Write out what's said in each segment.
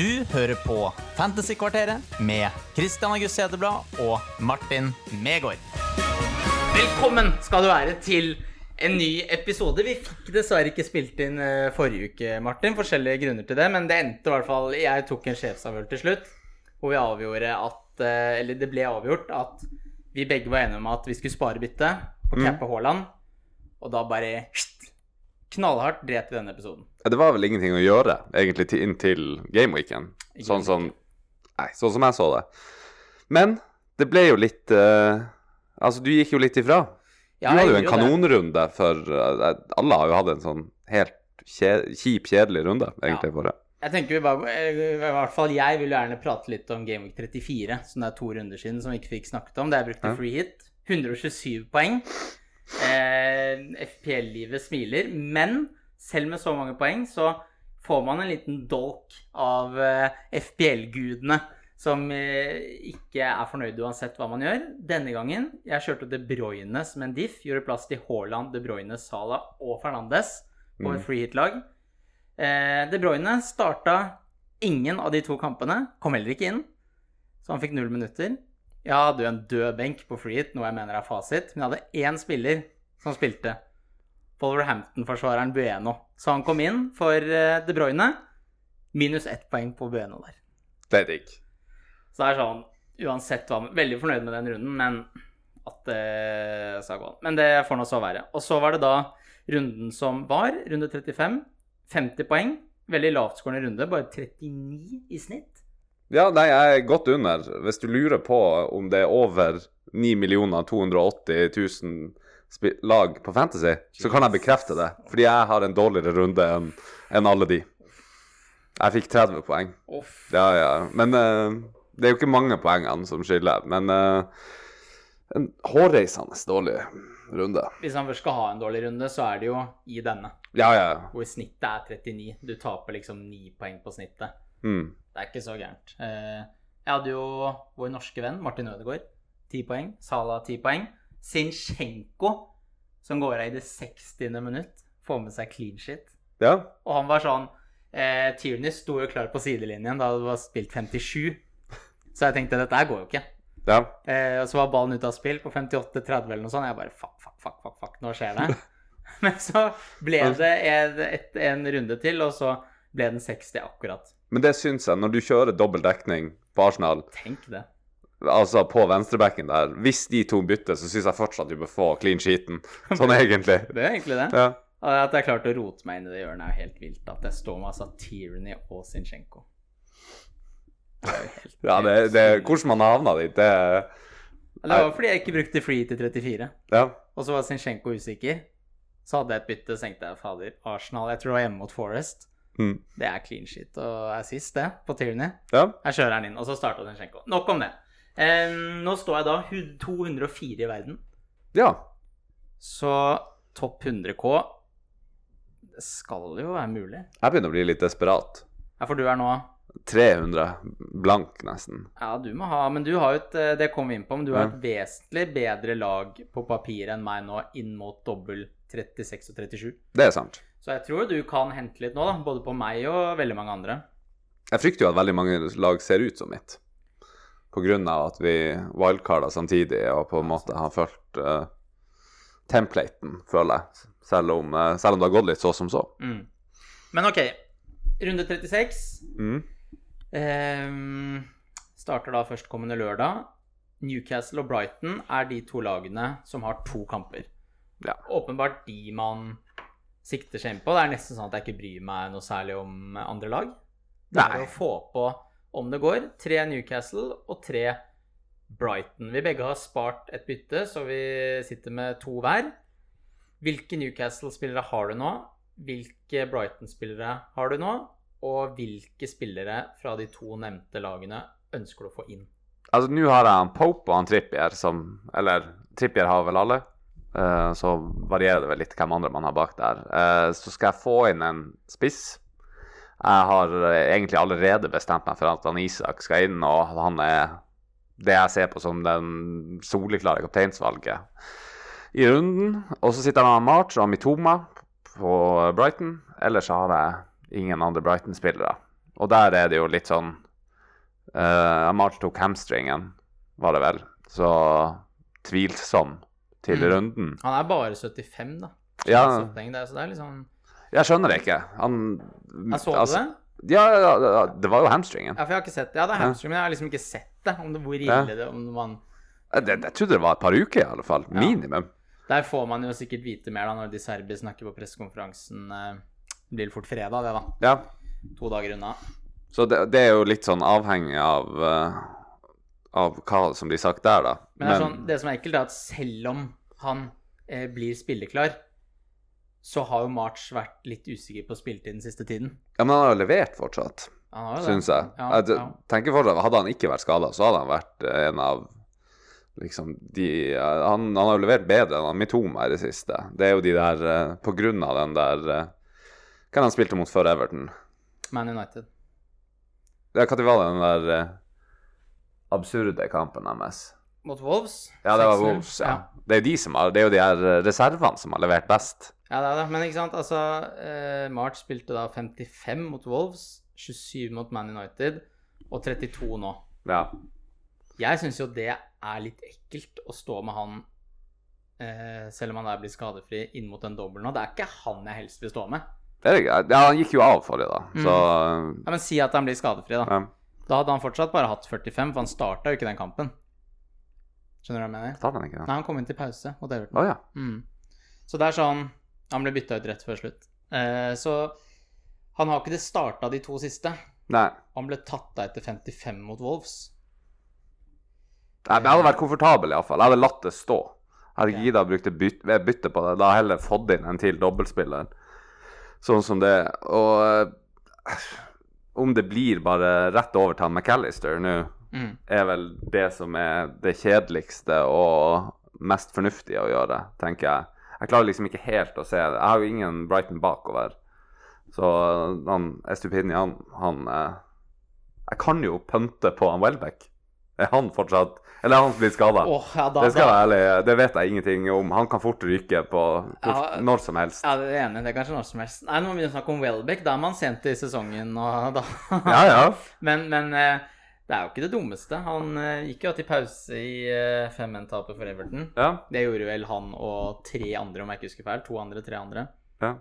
Du hører på Fantasykvarteret med Christian August Hedeblad og Martin Megaard. Velkommen skal du være til en ny episode. Vi fikk dessverre ikke spilt inn eh, forrige uke, Martin. Forskjellige grunner til det, men det endte i hvert fall Jeg tok en sjefsavgjørelse til slutt, hvor vi avgjorde at eh, Eller det ble avgjort at vi begge var enige om at vi skulle spare byttet og cappe Haaland, og da bare knallhardt dret i denne episoden. Ja, Det var vel ingenting å gjøre, egentlig, til, Game Weekend. Sånn som Nei, sånn som jeg så det. Men det ble jo litt uh, Altså, du gikk jo litt ifra. Ja, du hadde jo en kanonrunde for uh, Alle har jo hatt en sånn helt kje, kjip, kjedelig runde, egentlig, for det. Jeg tenker vi bare, eh, i hvert fall jeg vil gjerne prate litt om Game Week 34, som det er to runder siden som vi ikke fikk snakket om. Det jeg brukte Ja. free hit. 127 poeng. Eh, FPL-livet smiler. Men selv med så mange poeng, så får man en liten dolk av eh, FPL-gudene. Som eh, ikke er fornøyd uansett hva man gjør. Denne gangen jeg kjørte De Bruyne som en diff. Gjorde plass til Haaland, De Bruyne, Sala og Fernandes på et free hit-lag. Eh, De Bruyne starta ingen av de to kampene. Kom heller ikke inn, så han fikk null minutter. Jeg hadde jo en død benk på free hit, noe jeg mener er fasit. Men jeg hadde én spiller som spilte. Wolverhampton-forsvareren Bueno. Så han kom inn for eh, De Bruyne. Minus ett poeng på Bueno der. Det er digg. Så det er sånn Uansett hva Veldig fornøyd med den runden, men at det skal gå an. Men det får nå så være. Og så var det da runden som var, runde 35. 50 poeng. Veldig lavtskårende runde, bare 39 i snitt. Ja, nei, jeg er godt under. Hvis du lurer på om det er over 9 280 000 spi- lag på Fantasy, så kan jeg bekrefte det. Fordi jeg har en dårligere runde enn en alle de. Jeg fikk 30 poeng. Ja, ja. Men uh, det er jo ikke mange poengene som skiller. Men uh, en hårreisende dårlig runde. Hvis han først skal ha en dårlig runde, så er det jo i denne. Ja, ja. Hvor snittet er 39. Du taper liksom 9 poeng på snittet. Mm. Det er ikke så gærent. Uh, Jeg hadde jo vår norske venn Martin Ødegaard, 10 poeng. Salah 10 poeng. Sinchenko, som går av i det 60. minutt, får med seg clean shit. Ja. Og han var sånn eh, Tierney sto jo klar på sidelinjen da det var spilt 57. Så jeg tenkte dette her går jo ikke. ja. Eh, og så var ballen ute av spill på 58-30 eller noe sånt. Jeg bare fuck, fuck, fuck, fuck, fuck, nå skjer det. Men så ble det en, et, en runde til, og så ble den 60 akkurat. Men det syns jeg, når du kjører dobbel dekning på Arsenal, Tenk det. Altså på venstrebacken der Hvis de to bytter, så syns jeg fortsatt du bør få clean sheeten. Sånn egentlig. Det er egentlig det. Ja. At jeg klarte å rote meg inn i det hjørnet, er helt vilt. At jeg står med altså Tierney og Zinchenko. Helt, ja det, det, hvordan man havna dit, det Det var fordi jeg ikke brukte free til 34. Ja. Og så var Zinchenko usikker. Så hadde jeg et bytte, så tenkte jeg fader, Arsenal Jeg tror det var hjemme mot Forest. Mm. Det er clean shit og assist, det, på Tierney. ja. Jeg kjører den inn, og så starta Zinchenko. Nok om det. Eh, nå står jeg da 204 i verden. Ja. Så topp 100K Det skal jo være mulig. Jeg begynner å bli litt desperat. Ja, for du er nå 300 blank, nesten. Ja, du må ha Men du har jo et eh, Det kom vi inn på, men du har Ja. et vesentlig bedre lag på papir enn meg nå, inn mot dobbel 36 og 37. Det er sant. Så jeg tror du kan hente litt nå, da. Både på meg og veldig mange andre. Jeg frykter jo at veldig mange lag ser ut som mitt. Av at vi wildcarda samtidig og på en måte har fulgt uh, templaten, føler jeg. Selv om, uh, selv om det har gått litt så som så. Mm. Men OK. Runde 36. Mm. Ehm, starter da førstkommende lørdag. Newcastle og Brighton er de to lagene som har to kamper. Ja. Åpenbart de man sikter seg inn på. Det er nesten sånn at jeg ikke bryr meg noe særlig om andre lag. Det er Nei. å få på, om det går, tre Newcastle og tre Brighton. Vi begge har spart et bytte, så vi sitter med to hver. Hvilke Newcastle-spillere har du nå? Hvilke Brighton-spillere har du nå? Og hvilke spillere fra de to nevnte lagene ønsker du å få inn? Altså, nå har jeg en Pope og en Trippier som Eller Trippier har vel alle. Uh, så varierer det vel litt hvem andre man har bak der. Uh, så skal jeg få inn en spiss. Jeg har eh, egentlig allerede bestemt meg for at han Isak skal inn, og han er det jeg ser på som den soleklare kapteinsvalget i runden. Og så sitter han March og Mitoma på Brighton. Ellers så har jeg ingen andre Brighton-spillere. og der er det jo litt sånn uh, March tok hamstringen, var det vel. Så tvilsom til Mm. runden. Han er bare 75, da. Ja. Det så det er liksom Jeg skjønner det ikke. Han Jeg så altså- det? Ja, ja, det var jo hamstringen. Ja, for jeg har ikke sett det. Ja, det er hamstring, men jeg har liksom ikke sett det. Om det hvor ille det om man Jeg, jeg, trodde det var et par uker, i alle fall. Minimum. Der får man jo sikkert vite mer da når de Serbi snakker på pressekonferansen. eh, Det blir fort fredag, det, da. Ja. To dager unna. Så det, det er jo litt sånn avhengig av uh, Av hva som blir sagt der, da. Men det, er sånn, det som er ekkelt, er at selv om han eh, blir spilleklar, så har jo March vært litt usikker på spilletiden siste tiden. ja, men han har jo levert fortsatt, Han har det. syns jeg. Ja, jeg ja. tenker fortsatt, Hadde han ikke vært skada, så hadde han vært eh, en av liksom de eh, han, han har jo levert bedre enn han Mitoma i det siste. Det er jo de der eh, På grunn av den der Hva Hvem han spilte mot før Everton? Man United. Ja, Når var det den der eh, absurde kampen deres? Mot Wolves. Ja, det var Wolves. Ja. Det er jo de som har, det er jo de her eh, reservene som har levert best. Ja, det er det. Men ikke sant, altså eh, March spilte da 55 mot Wolves, 27 mot Man United og 32 nå. Ja. Jeg syns jo det er litt ekkelt å stå med han eh, selv om han der blir skadefri, inn mot den dobbelen. Og det er ikke han jeg helst vil stå med. Det er, ikke- ja, han gikk jo av forrige, da. Mm. Så Ja, Men si at han blir skadefri, da. ja. Da hadde han fortsatt bare hatt 45, for han starta jo ikke den kampen. Skjønner du hva jeg mener? Startet han ikke da? Nei, han kom inn til pause mot Everton. Å ja. Mm. Så det er sånn Han ble bytta ut rett før slutt. Eh, så han har ikke det starta de to siste. Nei. Han ble tatt av etter 55 mot Wolves. Nei, men Jeg hadde vært komfortabel, iallfall. Jeg hadde latt det stå. Ikke Ja. å bruke bytte, bytte på det. Da hadde heller fått inn en til dobbeltspiller. Sånn som det. Og eh, om det blir bare rett over til McAllister nå, Mm. er vel det som er det kjedeligste og mest fornuftige å gjøre, tenker jeg. Jeg klarer liksom ikke helt å se det. Jeg har jo ingen Brighton bakover. Så han Estupinian, han han Jeg kan jo pønte på han Welbeck. Er han fortsatt Eller er han blitt skada? Oh, ja, det skal være ærlig, det vet jeg ingenting om. Han kan fort ryke på fort, Ja. når som helst. ja, det er enig. Det er kanskje når som helst. Nei, nå må vi snakke om Welbeck. Da er man sent i sesongen, og da Ja, ja. Men, men eh, det er jo ikke det dummeste. Han eh, gikk jo til pause i uh, 5-1-tapet for Everton. ja. Det gjorde vel han og tre andre, om jeg ikke husker feil. To andre, tre andre. Ja.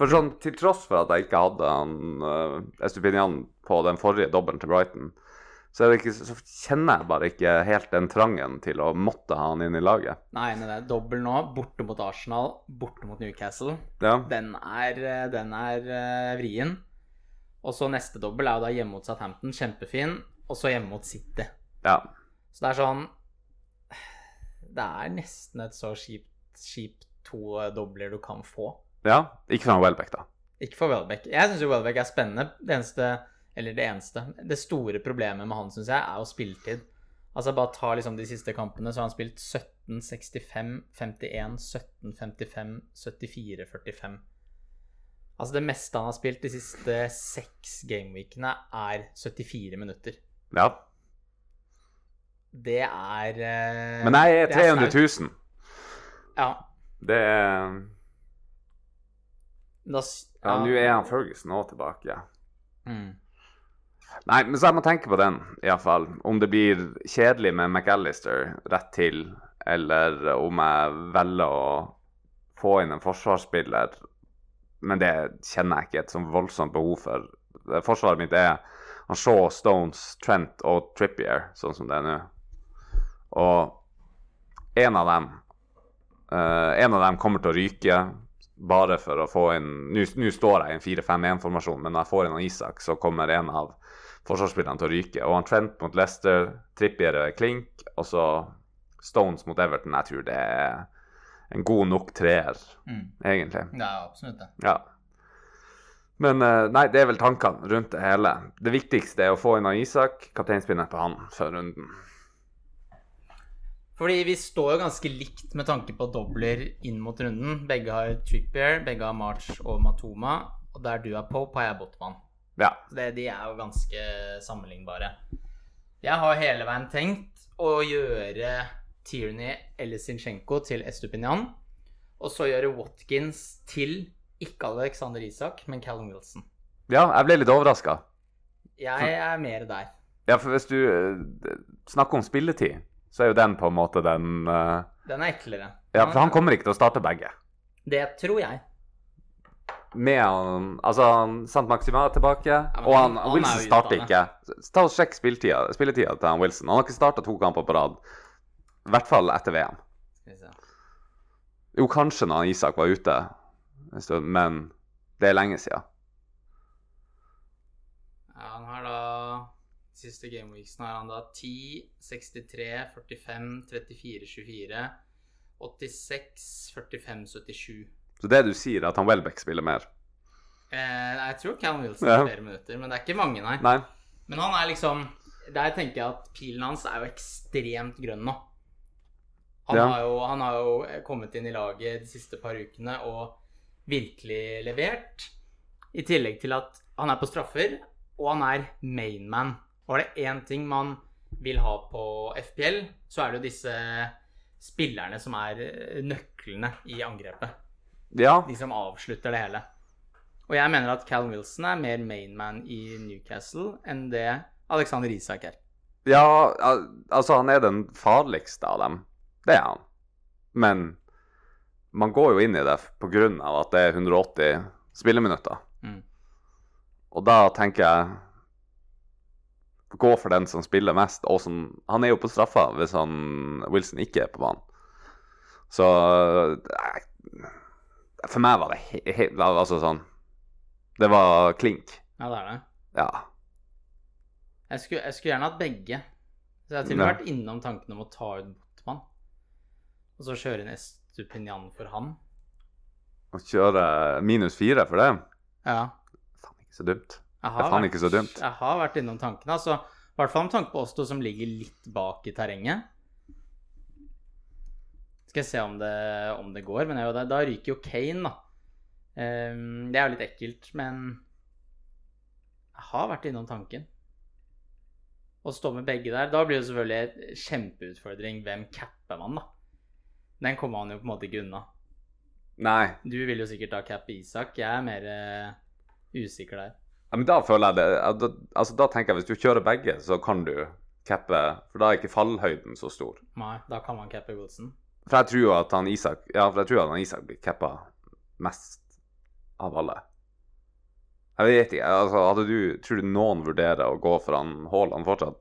For sånn, til tross for at jeg ikke hadde han uh, Estupinian på den forrige dobbelen til Brighton, så, ikke, så kjenner jeg bare ikke helt den trangen til å måtte ha han inn i laget. Nei, nei, det er dobbel nå. Borte mot Arsenal, borte mot Newcastle. Ja. Den er, eh, den er uh, vrien. Og så neste dobbel er jo da hjemme mot Southampton, kjempefin. Og så hjemme mot City. ja. Så det er sånn Det er nesten et så kjipt, kjipt to dobler du kan få. ja. Ikke fra Welbeck, da. Ikke for Welbeck. Jeg syns jo Welbeck er spennende. Det eneste Eller det eneste Det store problemet med han, syns jeg, er jo spilletid. Altså Bare ta liksom de siste kampene, så har han spilt 17, 65, 51, 17, 55, 74, 45. Altså Det meste han har spilt de siste seks gameweekene, er 74 minutter. Ja. Det er uh, Men jeg er 300 flaut. 000. Ja. Det er Da, s- Ja, nå er han Ferguson òg tilbake. Mm. Nei, men så jeg må tenke på den, iallfall. Om det blir kjedelig med McAllister rett til, eller om jeg velger å få inn en forsvarsspiller. Men det kjenner jeg ikke et sånn voldsomt behov for. Forsvaret mitt er han Shaw, Stones, Trent og Trippier, sånn som det er nå. Og en av dem uh, En av dem kommer til å ryke bare for å få inn Nå står jeg i en 4-5-1-formasjon, men når jeg får inn Isak, så kommer en av forsvarsspillerne til å ryke. Og han Trent mot Leicester, Trippier og klink, og så Stones mot Everton. Jeg tror det er en god nok treer, Mm. egentlig. Er absolutt det. Ja. Men eh, nei, det er vel tankene rundt det hele. Det viktigste er å få inn av Isak, kapteinspinnet på han før runden. Fordi vi står jo ganske likt med tanke på dobler inn mot runden. Begge har Trippier, begge har March og Matoma. Og der du er Pope, har jeg Botman. Ja. Det, de er jo ganske sammenlignbare. Jeg har hele veien tenkt å gjøre Tierney eller Sinchenko til Estupinian. Og så gjøre Watkins til ikke Alexander Isak, men Callum Wilson. ja, jeg ble litt overraska. Jeg er mer der. Ja, for hvis du eh, snakker om spilletid, så er jo den på en måte den uh... Den er eklere. Ja, for han kommer ikke til å starte begge. Det tror jeg. Med han Altså, han Sant Maxima er tilbake, han, og han, han- Wilson er starter ikke. Ta og Sjekk spilletida, til han Wilson. Han har ikke starta to kamper på rad. I hvert fall etter VM. Jo, kanskje når Isak var ute en stund, men det er lenge siden. Ja, han har da Siste gameweeksen har han da 10, 63, 45, 34, 24, 86, 45, 77. Så det du sier, er at han Welbeck spiller mer? Eh, jeg tror Callum Wilson Ja. har flere minutter, men det er ikke mange, nei. Nei? Men han er liksom Der tenker jeg at pilen hans er jo ekstremt grønn nå. Han, Ja. har jo, han har jo kommet inn i laget de siste par ukene og virkelig levert. I tillegg til at han er på straffer, og han er mainman. Og er det én ting man vil ha på FPL, så er det jo disse spillerne som er eh, nøklene i angrepet. Ja. De som avslutter det hele. Og jeg mener at Cal Wilson er mer mainman i Newcastle enn det Alexander Isak er. Ja, altså, han er den farligste av dem. Det er han. Men man går jo inn i det av at det er 180 spilleminutter. Mm. Og da tenker jeg Gå for den som spiller mest, og som Han er jo på straffa hvis han Wilson ikke er på banen. Så eh, For meg var det helt he altså sånn Det var klink. Ja, det er det. Ja. Jeg skulle, jeg skulle gjerne hatt begge. Så jeg har til og med vært innom tanken om å ta ut Botman. Og så kjøre en Estupinian for han. Å kjøre minus fire for det, Ja. faen ikke så dumt. Jeg er faen ikke så dumt. Jeg har vært innom tankene. Altså, I hvert fall med tanke på oss to som ligger litt bak i terrenget. Skal jeg se om det, om det går. Men jo, da, da ryker jo Kane, da. Um, det er jo litt ekkelt, men jeg har vært innom tanken. Å stå med begge der. Da blir det selvfølgelig kjempeutfordring. Hvem capper man, da? Den kommer han jo på en måte ikke unna. Nei. Du vil jo sikkert ha cap Isak. Jeg er mer uh, usikker der. Ja, men da føler jeg det da, altså, da tenker jeg Hvis du kjører begge, så kan du cappe For da er ikke fallhøyden så stor. Nei, da kan man cappe Godsen. For jeg tror at han Isak Ja, for jeg tror at han Isak blir cappa mest av alle. Jeg vet ikke. altså hadde du, Tror du noen vurderer å gå for han Haaland fortsatt?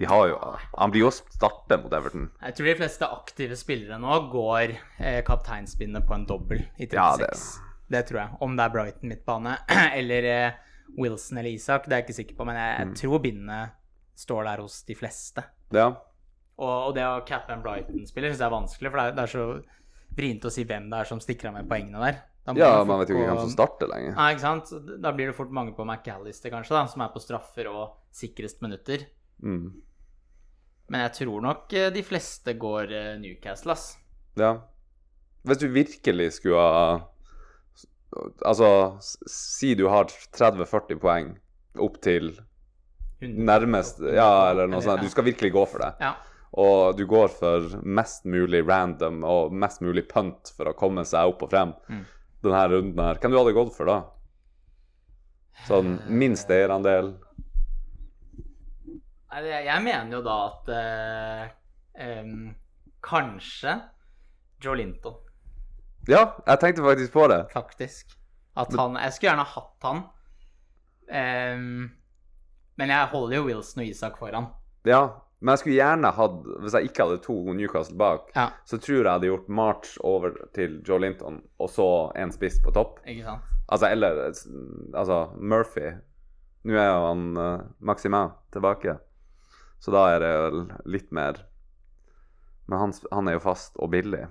De har jo Han blir jo starter mot Everton. Jeg tror de fleste aktive spillere nå går eh, kapteinspinnet på en dobbel i 36. Ja, det... det- tror jeg. Om det er Brighton midtbane eller eh, Wilson eller Isak, det er jeg ikke sikker på, men jeg, jeg Mm. tror bindet står der hos de fleste. Ja. Og, og det å cappe en Brighton-spiller syns jeg er vanskelig, for det er, det er så vrient å si hvem det er som stikker av med poengene der. Ja, man vet jo ikke hvem som starter lenger. Nei, ikke sant? Da blir det fort mange på McAllister, kanskje, da, som er på straffer og sikrest minutter. Mm. Men jeg tror nok eh, de fleste går eh, Newcastle, ass. Ja. Hvis du virkelig skulle ha Altså, si du har 30-40 poeng opp til nærmest Ja, eller noe sånt. Du skal virkelig gå for det. Ja. Og du går for mest mulig random og mest mulig punt for å komme seg opp og frem Mm. denne runden her. Hvem du hadde gått for da? Sånn minst eierandel? Jeg, jeg mener jo da at eh, um, kanskje Joe Linton, Ja, jeg tenkte faktisk på det. faktisk. At han Jeg skulle gjerne hatt han. Um, men jeg holder jo Wilson og Isak foran. Ja, men jeg skulle gjerne hatt Hvis jeg ikke hadde to Newcastle bak, Ja, så tror jeg jeg hadde gjort March over til Joe Linton, og så en spiss på topp. ikke sant? Altså, eller Altså, Murphy. Nå er jo han uh, Maximin tilbake, så da er det litt mer Men han, han er jo fast og billig.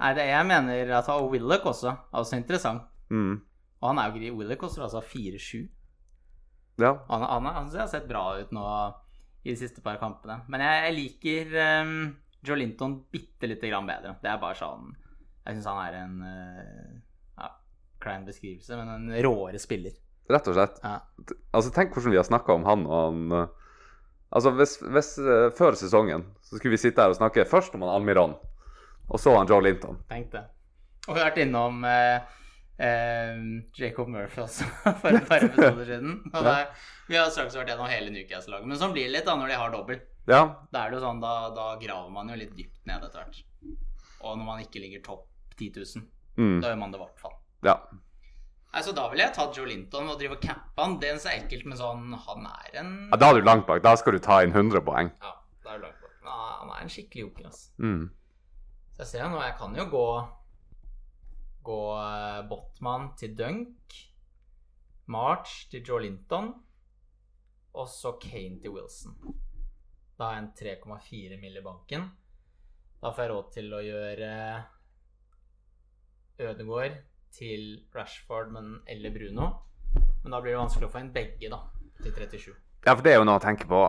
Nei, det jeg mener at Og Willoch også. er Også interessant. Mm. Og han er jo gri- Willoch koster altså 4-7. Ja. Han, han, han har sett bra ut nå i de siste par kampene. Men jeg, jeg liker um, Joe Linton bitte lite grann bedre. Det er bare sånn Jeg syns han er en uh, ja, klein beskrivelse, men en råere spiller. Rett og slett. Ja. Altså, tenk hvordan vi har snakka om han og han uh, Altså, hvis, hvis uh, før sesongen så skulle vi sitte her og snakke først om han Almiron, og så han Joe Linton. Tenk det. Og vi har vært innom eh, eh, Jacob Murphy også for et par episoder siden. Og der, vi har straks vært gjennom hele Newcastle-laget. Men sånn blir det litt da når de har dobbel. Ja, Da er det jo sånn, da, da graver man jo litt dypt ned etter hvert. Og når man ikke ligger topp 10 000, mm, da gjør man det i hvert fall. ja. Nei, så Da ville jeg tatt Joe Linton og drive og cappe han. Det eneste er ekkelt, men sånn Han er en ja. Da er du langt bak. Da skal du ta inn 100 poeng. Ja, da er du langt bak. Men han er en skikkelig joker, altså. Mm. Så jeg ser nå, jeg kan jo gå Gå eh, Botman til Dunk. March til Joe Linton. Og så Kane til Wilson. Da har jeg en 3,4 mill. i banken. Da får jeg råd til å gjøre Ødegård til Rashford men, eller Bruno. Men da blir det vanskelig å få inn begge, da. Til 37. Ja, for det er jo noe å tenke på.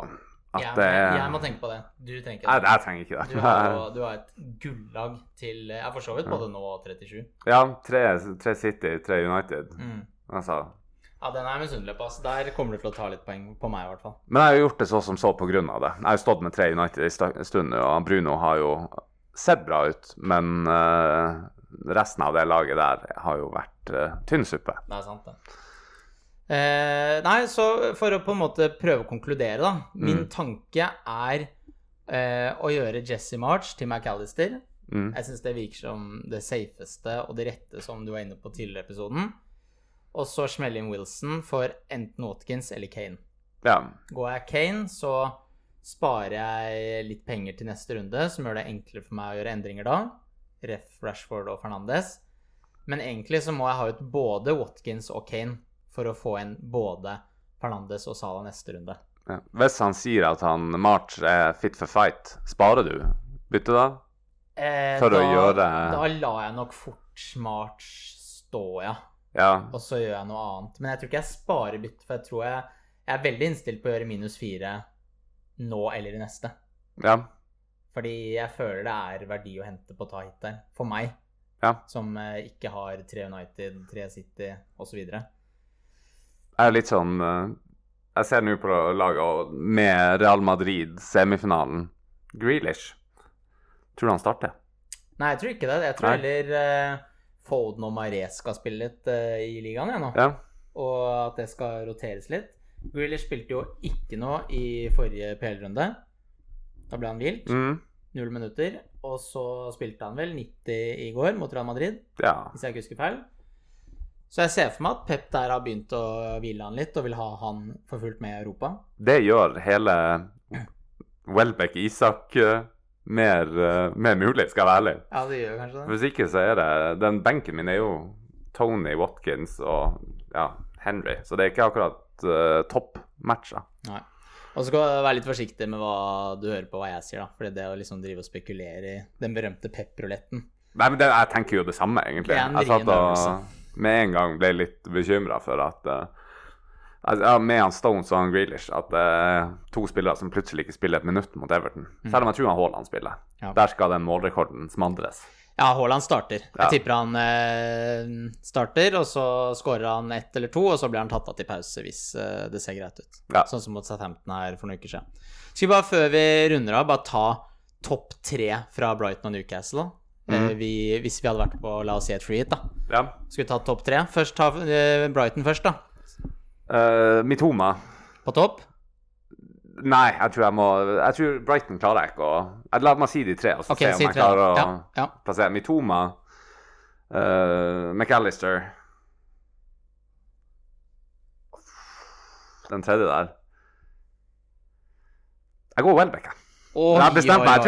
At Jeg, jeg, jeg må tenke på det. Du trenger ikke det. Nei, jeg trenger ikke det. Du har, jo- du har et gullag til Jeg for så vidt både nå og 37. Ja, tre, tre City, tre United. Mm. Altså. Ja, den er misunnelig på. Altså. Der kommer du til å ta litt poeng på meg, i hvert fall. Men jeg har jo gjort det så som så på grunn av det. Jeg har jo stått med tre United en stund og Bruno har jo sett bra ut, men eh, resten av det laget der har jo vært uh, tynn suppe. Det er sant, det. Eh, nei, så for å på en måte prøve å konkludere, da. Min Mm. tanke er eh, å gjøre Jesse March til McAllister. Mm. Jeg syns det virker som det safeste og det rette, som du var inne på tidligere i episoden. Og så smelle inn Wilson for enten Watkins eller Kane. Ja. Går jeg Kane, så sparer jeg litt penger til neste runde, som gjør det enklere for meg å gjøre endringer da. Ref. Rashford og Fernandes. Men egentlig så må jeg ha ut både Watkins og Kane for å få inn både Fernandes og Salah neste runde. ja. Hvis han sier at han March er fit for fight, sparer du? byttet da? Eh, For å da, gjøre- Da lar jeg nok fort March stå, ja. Ja. Og så gjør jeg noe annet. Men jeg tror ikke jeg sparer bytte, for jeg tror jeg, jeg er veldig innstilt på å gjøre minus fire nå eller i neste. Ja. Fordi jeg føler det er verdi å hente på å ta hit der. For meg. Ja. Som eh, ikke har tre United, tre City osv. Jeg er litt sånn eh, Jeg ser nå på laget med Real Madrid, semifinalen. Grealish. Tror du han starter? Nei, jeg tror ikke det. Jeg tror heller eh, Foden og Mares skal spille litt i ligaen jeg nå. Ja. Og at det skal roteres litt. Grealish spilte jo ikke noe i forrige PL-runde. Da ble han hvilt. Mm. Null minutter. Og så spilte han vel 90 i går mot Real Madrid, ja. hvis jeg ikke husker feil. Så jeg ser for meg at Pep der har begynt å hvile han litt, og vil ha han for fullt med i Europa. Det gjør hele Welbeck-Isak eh, mer, eh, mer mulig, skal jeg være ærlig. Ja, det gjør kanskje det. Hvis ikke så er det Den benken min er jo Tony Watkins og ja, Henry, så det er ikke akkurat uh, toppmatcher. Nei. Og så skal du være litt forsiktig med hva du hører på hva jeg sier, da. Fordi det å liksom drive og spekulere i den berømte pep-ruletten Nei, men det, jeg tenker jo det samme, egentlig. Det Jeg satt og med en gang ble litt bekymra for at uh, ja, Med han Stones og han Grealish at er to spillere som plutselig ikke spiller et minutt mot Everton. Selv om jeg tror han Haaland spiller. Mm. Ja. Der skal den målrekorden smandres. Ja, Haaland starter. Jeg Ja. tipper han eh, starter, og så skårer han ett eller to, og så blir han tatt av til pause hvis eh, det ser greit ut. Ja. Sånn som mot Southampton her for noen uker siden. Skal vi bare, før vi runder av, bare ta topp tre fra Brighton og Newcastle? Eh, Mhm. vi, hvis vi hadde vært på, la oss si, et free hit, da. Ja. Skal vi ta topp tre? Først ta eh, Brighton først, da. Uh, Mitoma På topp. Nei, jeg tror jeg må Jeg tror Brighton klarer jeg ikke å jeg- La meg si de tre, og så okay, se om jeg klarer å Ja, ja. plassere Mitoma, uh, McAllister Den tredje der Jeg går Welbeck, jeg. Jeg tror jeg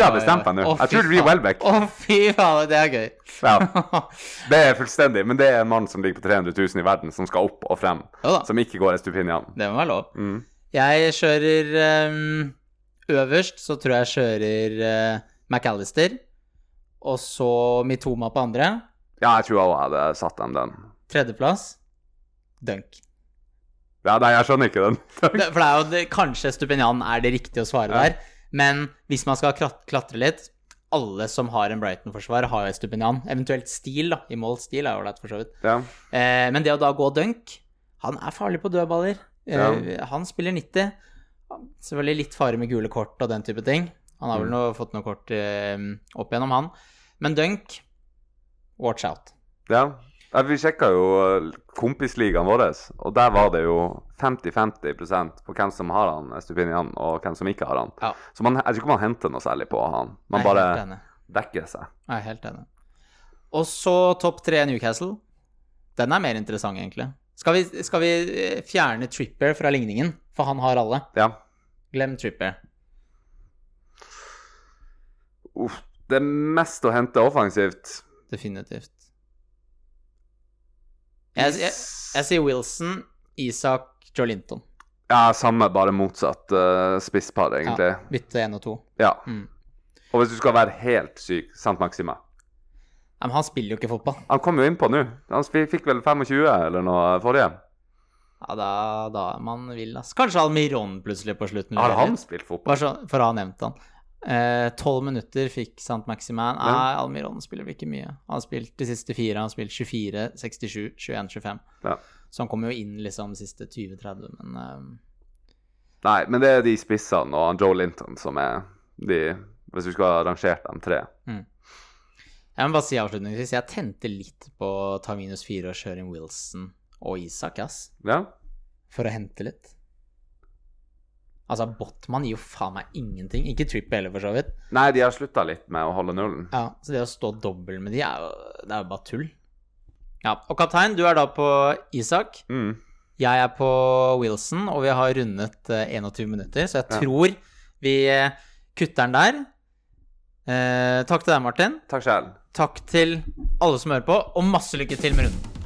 har bestemt meg nå. Jeg tror det blir. Welbeck. Å, fy faen, det er gøy. Ja, det er fullstendig. Men det er en mann som ligger på 300 000 i verden, som skal opp og frem. Som ikke går Estupinian. det må være lov. Mm. Jeg kjører um, Øverst så tror jeg kjører uh, McAllister. Og så Mitoma på andre. Ja, jeg tror jeg hadde satt dem den. Tredjeplass Dunk. Ja, nei, jeg skjønner ikke den. For det er jo det, kanskje Stupinian er det riktige å svare Ja. der. Men hvis man skal klatre litt Alle som har en Brighton-forsvar, har jo Stupinian. Eventuelt Stil, da. I mål Stil er ålreit, for så vidt. Ja. Eh, men det å da gå dunk Han er farlig på dødballer. Eh, Ja. Han spiller 90. Selvfølgelig litt fare med gule kort og den type ting. Han har vel noe, nå fått noe kort eh, opp gjennom, han. Men dunk watch out. ja. Vi sjekka jo eh, kompisligaen vår, og der var det jo 50-50 på hvem som har han Estupinian, og hvem som ikke har han. Ja. Så man, jeg tror ikke man henter noe særlig på han. Man bare dekker seg. Jeg er helt enig. Og så topp tre Newcastle. Den er mer interessant, egentlig. Skal vi, skal vi eh, fjerne Tripper fra ligningen? For han har alle. Ja. Glem Tripper. Uff. Det er mest å hente offensivt. Definitivt. Jeg, jeg, jeg sier Wilson, Isak, Joe Linton. Ja, samme, bare motsatt uh, spisspar, egentlig. Ja, bytte én og to. Ja. Mm. Og hvis du skal være helt syk, Sant Maxima men han spiller jo ikke fotball. Han kom jo innpå nå. Han fikk vel 25 eller noe forrige. Ja, da, da er man vill, ass. Kanskje Almiron plutselig på slutten. Har han spilt fotball? Så, for å ha nevnt han. Eh, minutter fikk Sant Maximan. Nei, Ja. Almiron spiller vel ikke mye. Han har spilt de siste fire. Han har spilt 24, 67, 21, 25. Ja. Så han kommer jo inn liksom de siste 20-30, men eh, Nei, men det er de spissene og Joe Linton som er de Hvis du skulle ha rangert dem tre. Jeg må bare si avslutningsvis, jeg tente litt på å ta minus fire og kjøre inn Wilson og Isak, ass. Ja? For å hente litt. Altså, Botman gir jo faen meg ingenting. Ikke Tripp heller, for så vidt. Nei, de har slutta litt med å holde nullen. Ja, Så det å stå dobbel med de, er jo, det er jo bare tull. Ja, Og kaptein, du er da på Isak. Mm. Jeg er på Wilson, og vi har rundet eh, 21 minutter, så jeg Ja. tror vi eh, kutter den der. Eh, takk til deg, Martin. Takk selv. Takk til alle som hører på, og masse lykke til med runden.